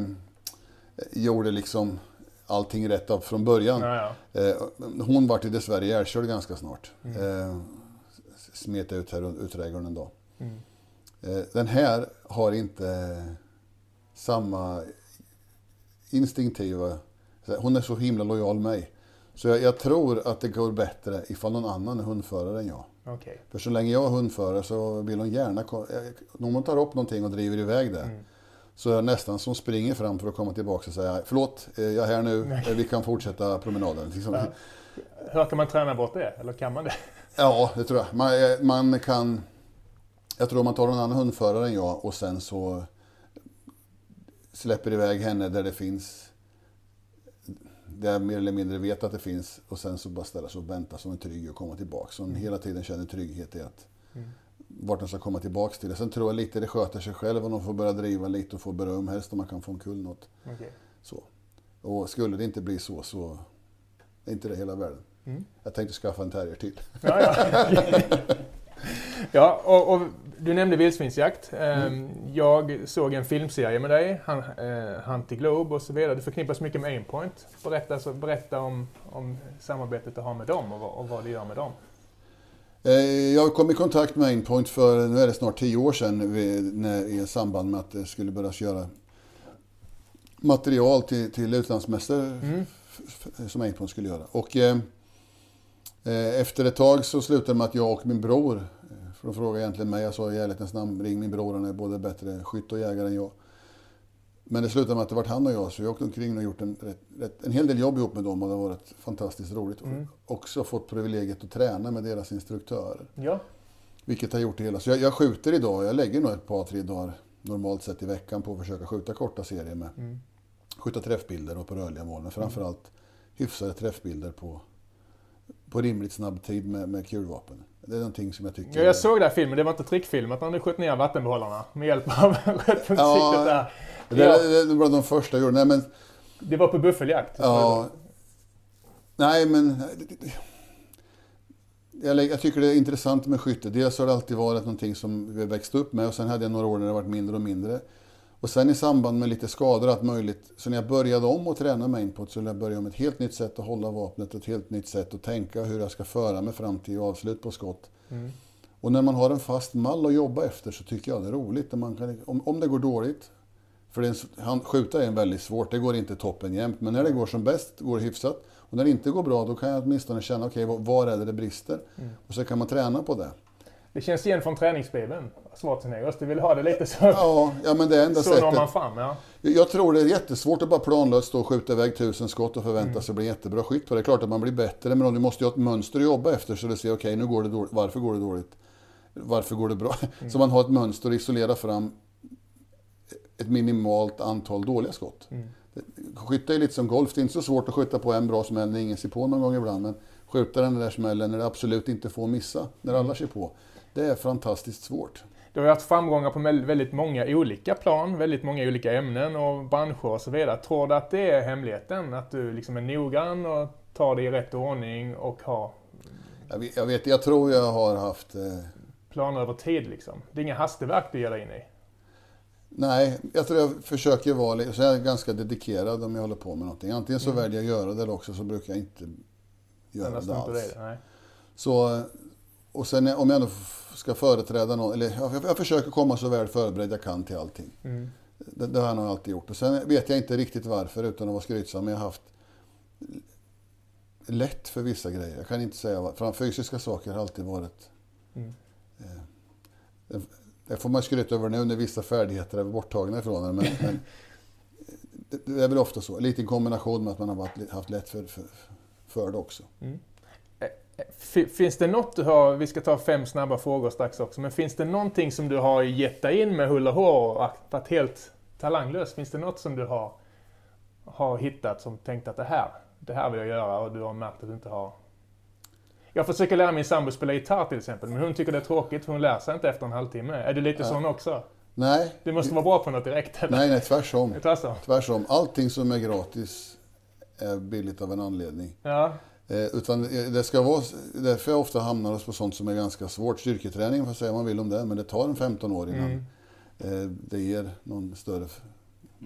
gjorde liksom allting rätt av från början. Ja, ja. Eh, hon vart ju dessvärre ihjälkörd ganska snart. Mm. Eh, smet ut här ut trädgården en dag. Mm. Eh, den här har inte samma instinktiva... Hon är så himla lojal mig. Så jag, jag tror att det går bättre ifall någon annan är hundförare än jag. Okej. För så länge jag är hundförare så vill hon gärna... Om hon tar upp någonting och driver iväg det. Mm. Så är jag nästan som springer fram för att komma tillbaka och säga förlåt, jag är här nu, eh, vi kan fortsätta promenaden. Liksom. Hur kan man träna bort det? Eller kan man det? Ja, det tror jag. Man, eh, man kan... Jag tror om man tar någon annan hundförare än jag och sen så släpper iväg henne där det finns... Där jag mer eller mindre vet att det finns och sen så bara ställa sig och vänta som en trygg och komma tillbaka. Så hon hela tiden känner trygghet i att Mm. Vart den ska komma tillbaks till. Sen tror jag lite det sköter sig själv om de får börja driva lite och få beröm. Helst om man kan få en kull något. Okej. Så. Och skulle det inte bli så så är inte det hela världen. Mm. Jag tänkte skaffa en terrier till. Ja, ja. ja och, och du nämnde vildsvinsjakt. Mm. Ehm, Jag såg en filmserie med dig, eh, Hunt the Globe och så vidare. Du förknippas mycket med Aimpoint. Berätta, så, berätta om, om samarbetet du har med dem och vad, och vad du gör med dem. Eh, Jag kom i kontakt med Aimpoint för, nu är det snart tio år sedan, när, i samband med att det skulle börja göra material till, till utlandsmässor Mm. som Aimpoint skulle göra. Och eh, eh, efter ett tag så slutade det med att jag och min bror, eh, för att fråga egentligen mig, jag sa i ärlighetens namn, ring min bror, han är både bättre skytt och jägare än jag. Men det slutade med att det vart han och jag, så jag åkte omkring och gjort en, rätt, en hel del jobb ihop med dem och det har varit fantastiskt roligt. Mm. Och också fått privilegiet att träna med deras instruktörer. Ja, Vilket har gjort det hela. Så jag, jag skjuter idag, jag lägger nog ett par, tre dagar normalt sett i veckan på att försöka skjuta korta serier med mm. skjuta träffbilder och på rörliga mål. Men framförallt hyfsade träffbilder på, på rimligt snabb tid med, med kulvapen. Det är någonting som jag tycker... ja jag såg den filmen, det var inte trickfilmat när du sköt ner vattenbehållarna med hjälp av rödpunktssiktet Ja, där. det, Ja. det, det var de första jag gjorde. Nej men, Det var på buffeljakt. ja... Nej men... Jag, jag tycker det är intressant med skytte. Dels har det alltid varit någonting som vi växt upp med och sen hade jag några år när det varit mindre och mindre. Och sen i samband med lite skador allt möjligt. Så när jag började om att träna mainput så ville jag börja med ett helt nytt sätt att hålla vapnet, ett helt nytt sätt att tänka hur jag ska föra mig fram till avslut på skott. Mm. Och när man har en fast mall att jobba efter så tycker jag det är roligt. Man kan, om, om det går dåligt, för det är en, han, skjuta är en väldigt svårt, det går inte toppen jämt. Men när det går som bäst, går det hyfsat. Och när det inte går bra, då kan jag åtminstone känna, okej, var, var är det det brister? Mm. Och så kan man träna på det. Det känns igen från träningsbibeln, Schwarzeneggers. Du vill ha det lite så. Ja, ja men det är enda så når man sättet. fram, ja. Jag tror det är jättesvårt att bara planlöst stå och skjuta iväg tusen skott och förvänta Mm. sig bli jättebra skytt det. Är klart att man blir bättre, men du måste ju ha ett mönster att jobba efter så du ser, okej, nu går det dåligt. Varför går det dåligt? Varför går det bra? Mm. Så man har ett mönster att isolera fram ett minimalt antal dåliga skott. Mm. Skytte är lite som golf, det är inte så svårt att skjuta på en bra smäll när ingen ser på någon gång ibland. Men skjuta den där smällen när det absolut inte får missa, när alla ser på. Det är fantastiskt svårt. Du har haft framgångar på väl- väldigt många olika plan, väldigt många olika ämnen och branscher och så vidare. Tror du att det är hemligheten? Att du liksom är noggrann och tar det i rätt ordning och har Jag vet, jag, vet, jag tror jag har haft eh, planer över tid liksom? Det är inga hastverk du ger dig in i? Nej, jag tror jag försöker vara så jag är ganska dedikerad om jag håller på med någonting. Antingen så väljer jag att göra det eller också så brukar jag inte göra Annars det alls. det? Nej. Så, och sen om jag f- ska företräda någon, eller jag, jag försöker komma så väl förberedd jag kan till allting. Mm. Det, det har jag nog alltid gjort. Och sen vet jag inte riktigt varför utan att vara skrytsam, men jag har haft lätt för vissa grejer. Jag kan inte säga vad, för fysiska saker har alltid varit Mm. det- det får man skryta över nu när vissa färdigheter är borttagna ifrån en. Men, men det, det är väl ofta så. Lite i kombination med att man har varit, haft lätt för, för, för det också. F- Finns det något du har, vi ska ta fem snabba frågor strax också, men finns det någonting som du har gett dig in med hull och hår och varit helt talanglös? Finns det något som du har, har hittat som tänkt att det här, det här vill jag göra och du har märkt att du inte har? Jag försöker lära min sambo spela gitarr till exempel, men hon tycker det är tråkigt för hon lär sig inte efter en halvtimme. Är du lite Ja. sån också? Nej, Du måste vara bra på något direkt. Eller? nej, nej, tvärtom. Tvärtom. Tvärtom. Allting som är gratis är billigt av en anledning. Ja. Eh, utan det ska vara, därför jag ofta hamnar oss på sånt som är ganska svårt. Styrketräning får säga vad man vill om det, men det tar en 15 år innan Mm. eh, det ger någon större...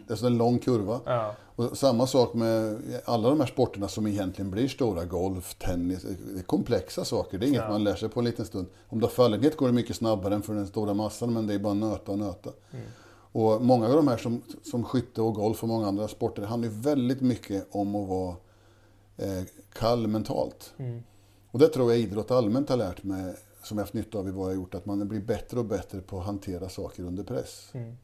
Det är så en lång kurva. Ja. Och samma sak med alla de här sporterna som egentligen blir stora. Golf, tennis. Det är komplexa saker. Det är inget Ja. man lär sig på en liten stund. Om du har fallenhet går det mycket snabbare än för den stora massan, men det är bara nöta och nöta. Mm. Och många av de här som, som skytte och golf och många andra sporter handlar ju väldigt mycket om att vara eh, kall mentalt. Mm. Och det tror jag idrott allmänt har lärt mig, som jag haft nytta av i vad jag gjort, att man blir bättre och bättre på att hantera saker under press. Mm.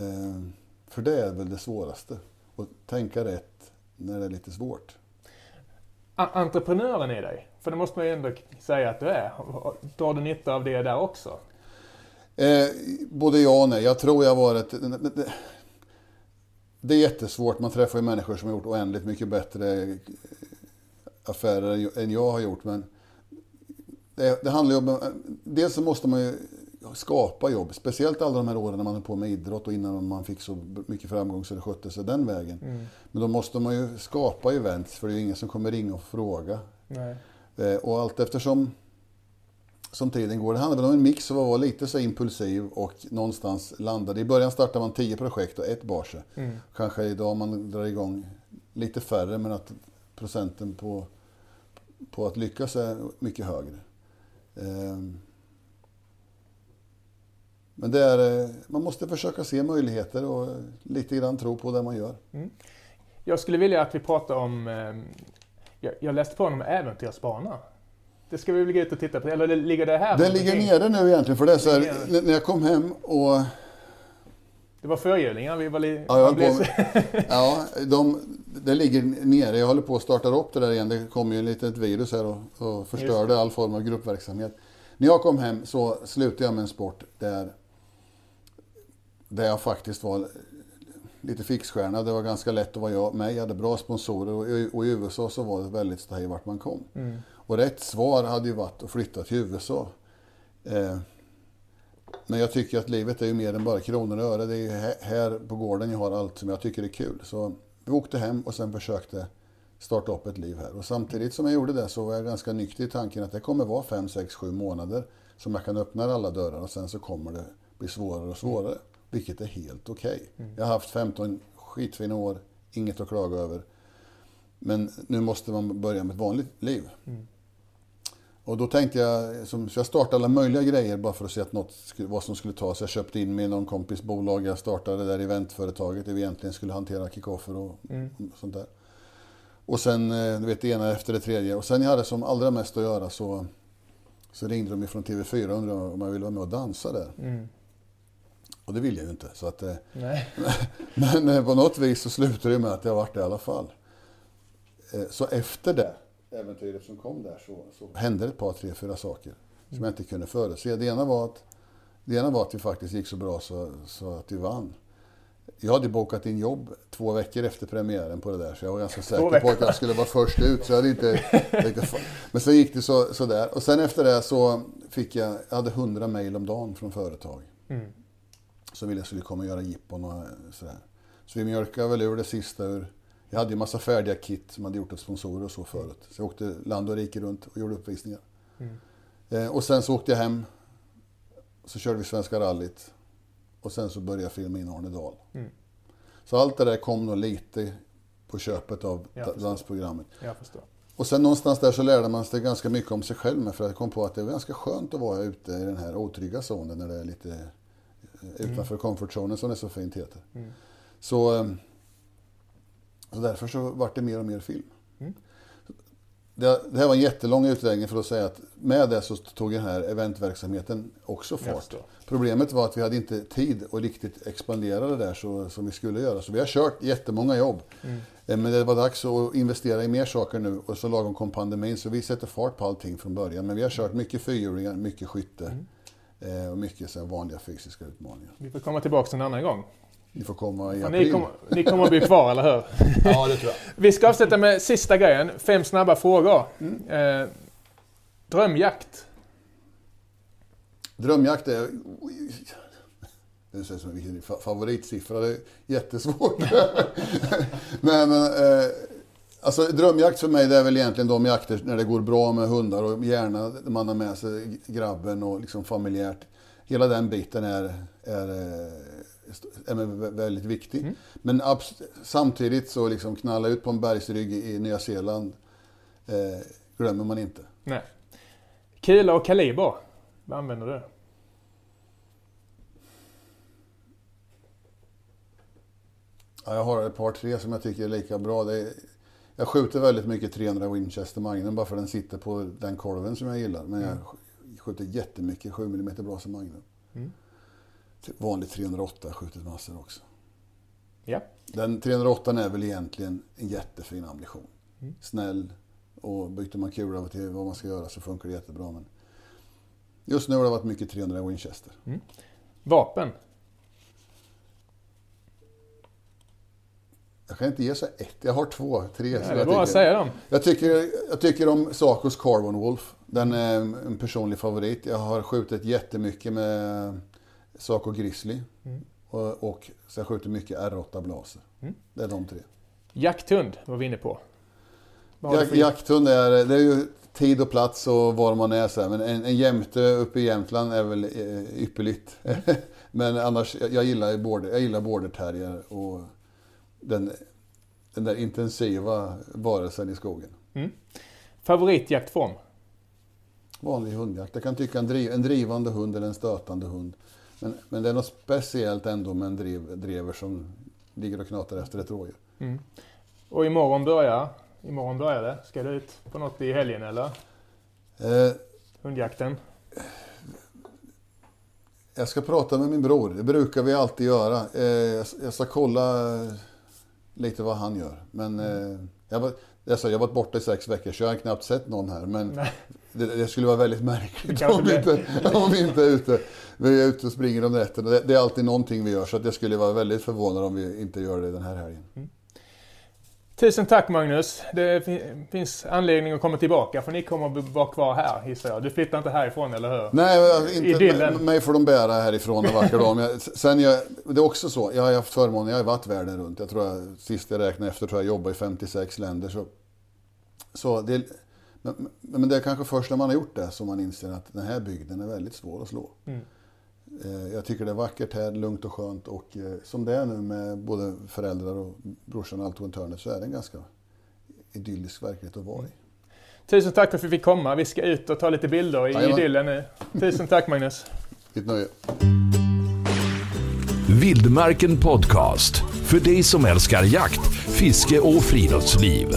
Eh, för det är väl det svåraste. Att tänka rätt när det är lite svårt. A- Entreprenören i dig, för det måste man ju ändå säga att du är. Drar du nytta av det där också? Eh, både ja och nej. Jag tror jag varit... Det är jättesvårt. Man träffar ju människor som har gjort oändligt mycket bättre affärer än jag har gjort. Men det, det handlar ju om... Dels så måste man ju skapa jobb. Speciellt alla de här åren när man är på med idrott och innan man fick så mycket framgång så det skötte sig den vägen. Mm. Men då måste man ju skapa events för det är ju ingen som kommer ringa och fråga. Nej. Eh, Och allt eftersom som tiden går. Det handlar väl om en mix av att vara lite så impulsiv och någonstans landade. I början startar man tio projekt och ett bar sig. Mm. Kanske idag man drar igång lite färre men att procenten på, på att lyckas är mycket högre. Ehm. Men det är, eh, man måste försöka se möjligheter och lite grann tro på det man gör. Jag skulle vilja att vi pratar om... ehm, jag, läste på om äventyrsbana. Det ska vi väl gå ut och titta på? Eller ligger det här? Den ligger nere nu egentligen för det är så här, när jag kom hem och Det var förhjulingar. Vi var li... Ja, jag på ja de, det ligger nere. Jag håller på att starta upp det där igen. Det kom ju ett litet virus här och, och förstörde all form av gruppverksamhet. När jag kom hem så slutade jag med en sport där, där jag faktiskt var lite fixstjärna. Det var ganska lätt att vara jag med. Jag hade bra sponsorer och i, och i USA så var det väldigt stahej vart man kom. Mm. Och rätt svar hade ju varit att flytta till USA. Eh, men jag tycker att livet är ju mer än bara kronor och öre. Det är ju här- på gården jag har allt som jag tycker är kul. Så vi åkte hem och sen försökte starta upp ett liv här. Och samtidigt som jag gjorde det så var jag ganska nykter i tanken att det kommer vara 5, 6, 7 månader som jag kan öppna alla dörrar och sen så kommer det bli svårare och svårare. Vilket är helt okej. Jag har haft 15 skitfina år, inget att klaga över. Men nu måste man börja med ett vanligt liv. Och då tänkte jag, så jag startade alla möjliga grejer bara för att se att något vad som skulle tas. Jag köpte in mig i någon kompis bolag, jag startade det där eventföretaget där vi egentligen skulle hantera kickoffer och sånt där. Och sen, eh, du vet, det ena efter det tredje. Och sen jag hade som allra mest att göra så, så ringde de från TV4 och undrade om jag ville vara med och dansa där. Mm. Och det ville jag ju inte. Så att, eh, Nej. men eh, på något vis så slutade det med att jag varit det i alla fall. Eh, Så efter det äventyret som kom där så, så hände ett par, tre, fyra saker som jag inte kunde förutse. Det ena var att, det ena var att det faktiskt gick så bra så, så att vi vann. Jag hade bokat in jobb två veckor efter premiären på det där så jag var ganska säker på att jag skulle vara först ut. Så jag hade inte, men så gick det så, så där. Och sen efter det så fick jag, jag hade 100 mejl om dagen från företag Mm. Som ville att jag skulle komma och göra jippon och sådär. Så vi mjölkade väl ur det sista ur... Jag hade ju massa färdiga kit som hade gjort åt sponsorer och så förut. Så jag åkte land och rike runt och gjorde uppvisningar. Mm. Eh, och sen så åkte jag hem. Så körde vi Svenska rallyt. Och sen så började jag filma in Arne Dahl. Mm. Så allt det där kom nog lite på köpet av dansprogrammet. Jag förstår. Och sen någonstans där så lärde man sig ganska mycket om sig själv med. För jag kom på att det är ganska skönt att vara ute i den här otrygga zonen när det är lite utanför comfortzonen som det så fint heter. Mm. Så, eh, så därför så vart det mer och mer film. Mm. Det, det här var en jättelång utläggning för att säga att med det så tog den här eventverksamheten också fart. Problemet var att vi hade inte tid att riktigt expandera det där så, som vi skulle göra. Så vi har kört jättemånga jobb. Mm. Eh, Men det var dags att investera i mer saker nu och så lagom kom pandemin så vi sätter fart på allting från början. Men vi har kört mycket fyrhjulingar, mycket skytte eh, och mycket så här vanliga fysiska utmaningar. Vi får komma tillbaka en annan gång. Ni får komma i april. ni, kommer, ni kommer att bli kvar, eller hur? Ja, det tror jag. Vi ska avsluta med sista grejen. Fem snabba frågor. Mm. Eh, drömjakt. Drömjakt är... Det är så, vilken fa- favoritsiffra, det är jättesvårt. men, men eh, alltså, drömjakt för mig det är väl egentligen de jakter när det går bra med hundar och gärna man har med sig grabben och liksom familjärt. Hela den biten är, är, eh, är väldigt viktig. Men abs- samtidigt så liksom knalla ut på en bergsrygg i Nya Zeeland eh, glömmer man inte. Nej. Kula och kaliber. Vad använder du? Ja, jag har ett par tre som jag tycker är lika bra. Det är, jag skjuter väldigt mycket 300 Winchester Magnum bara för den sitter på den kolven som jag gillar. Men jag sk- skjuter jättemycket 7 mm Brasa Magnum. Mm. Vanlig 308 har jag skjutit massor också. Ja. Den 308 är väl egentligen en jättefin ammunition. Mm. Snäll och byter man kula till vad man ska göra så funkar det jättebra. Men just nu har det varit mycket 300 Winchester. Vapen. Jag kan inte ge så ett, jag har två, tre. Är jag bara tycker- säga dem. Jag tycker, jag tycker om Sacos Carbon Wolf. Den är en personlig favorit. Jag har skjutit jättemycket med Saco Grizzly. Mm. Och, och så jag skjuter mycket R8 Blaser. Mm. Det är de tre. Jakthund var vi inne på. Jak, jakthund är, det är ju tid och plats och var man är. Så här. Men en, en jämte uppe i Jämtland är väl eh, ypperligt. Men annars, jag, jag gillar border, jag gillar border terrier och den, den där intensiva varelsen i skogen. Favoritjaktform? Vanlig hundjakt. Jag kan tycka en, driv, en drivande hund eller en stötande hund. Men, men det är något speciellt ändå med en driv, drever som ligger och knatar efter ett rådjur. Mm. Och imorgon börjar, imorgon börjar det. Ska du ut på något i helgen eller? Eh, Hundjakten? jag ska prata med min bror. Det brukar vi alltid göra. Eh, jag, jag ska kolla lite vad han gör. Men eh, jag, var, sa, jag har varit borta i sex veckor så jag har knappt sett någon här. Men det, det skulle vara väldigt märkligt om vi, inte, om vi inte är ute. Vi är ute och springer om nätterna. Det, det är alltid någonting vi gör. Så att jag skulle vara väldigt förvånad om vi inte gör det den här helgen. Tusen tack Magnus. Det fin- finns anledning att komma tillbaka för ni kommer att vara kvar här gissar jag. Du flyttar inte härifrån eller hur? Nej, inte, Idyllen. mig får de bära härifrån en vacker dag. Jag, sen jag, det är också så, jag har haft förmånen, jag har varit världen runt. Jag tror jag, sist jag räknade efter, tror jag jobbar i 56 länder. Så, så det, men, men det är kanske först när man har gjort det som man inser att den här bygden är väldigt svår att slå. Mm. Eh, Jag tycker det är vackert här, lugnt och skönt och eh, som det är nu med både föräldrar och brorsan och allt runt hörnet så är det en ganska idyllisk verklighet att vara i. Tusen tack för att vi fick komma. Vi ska ut och ta lite bilder i Jajamän. idyllen nu. Tusen tack Magnus. Mitt nöje. Vildmarken Podcast. För dig som älskar jakt, fiske och friluftsliv.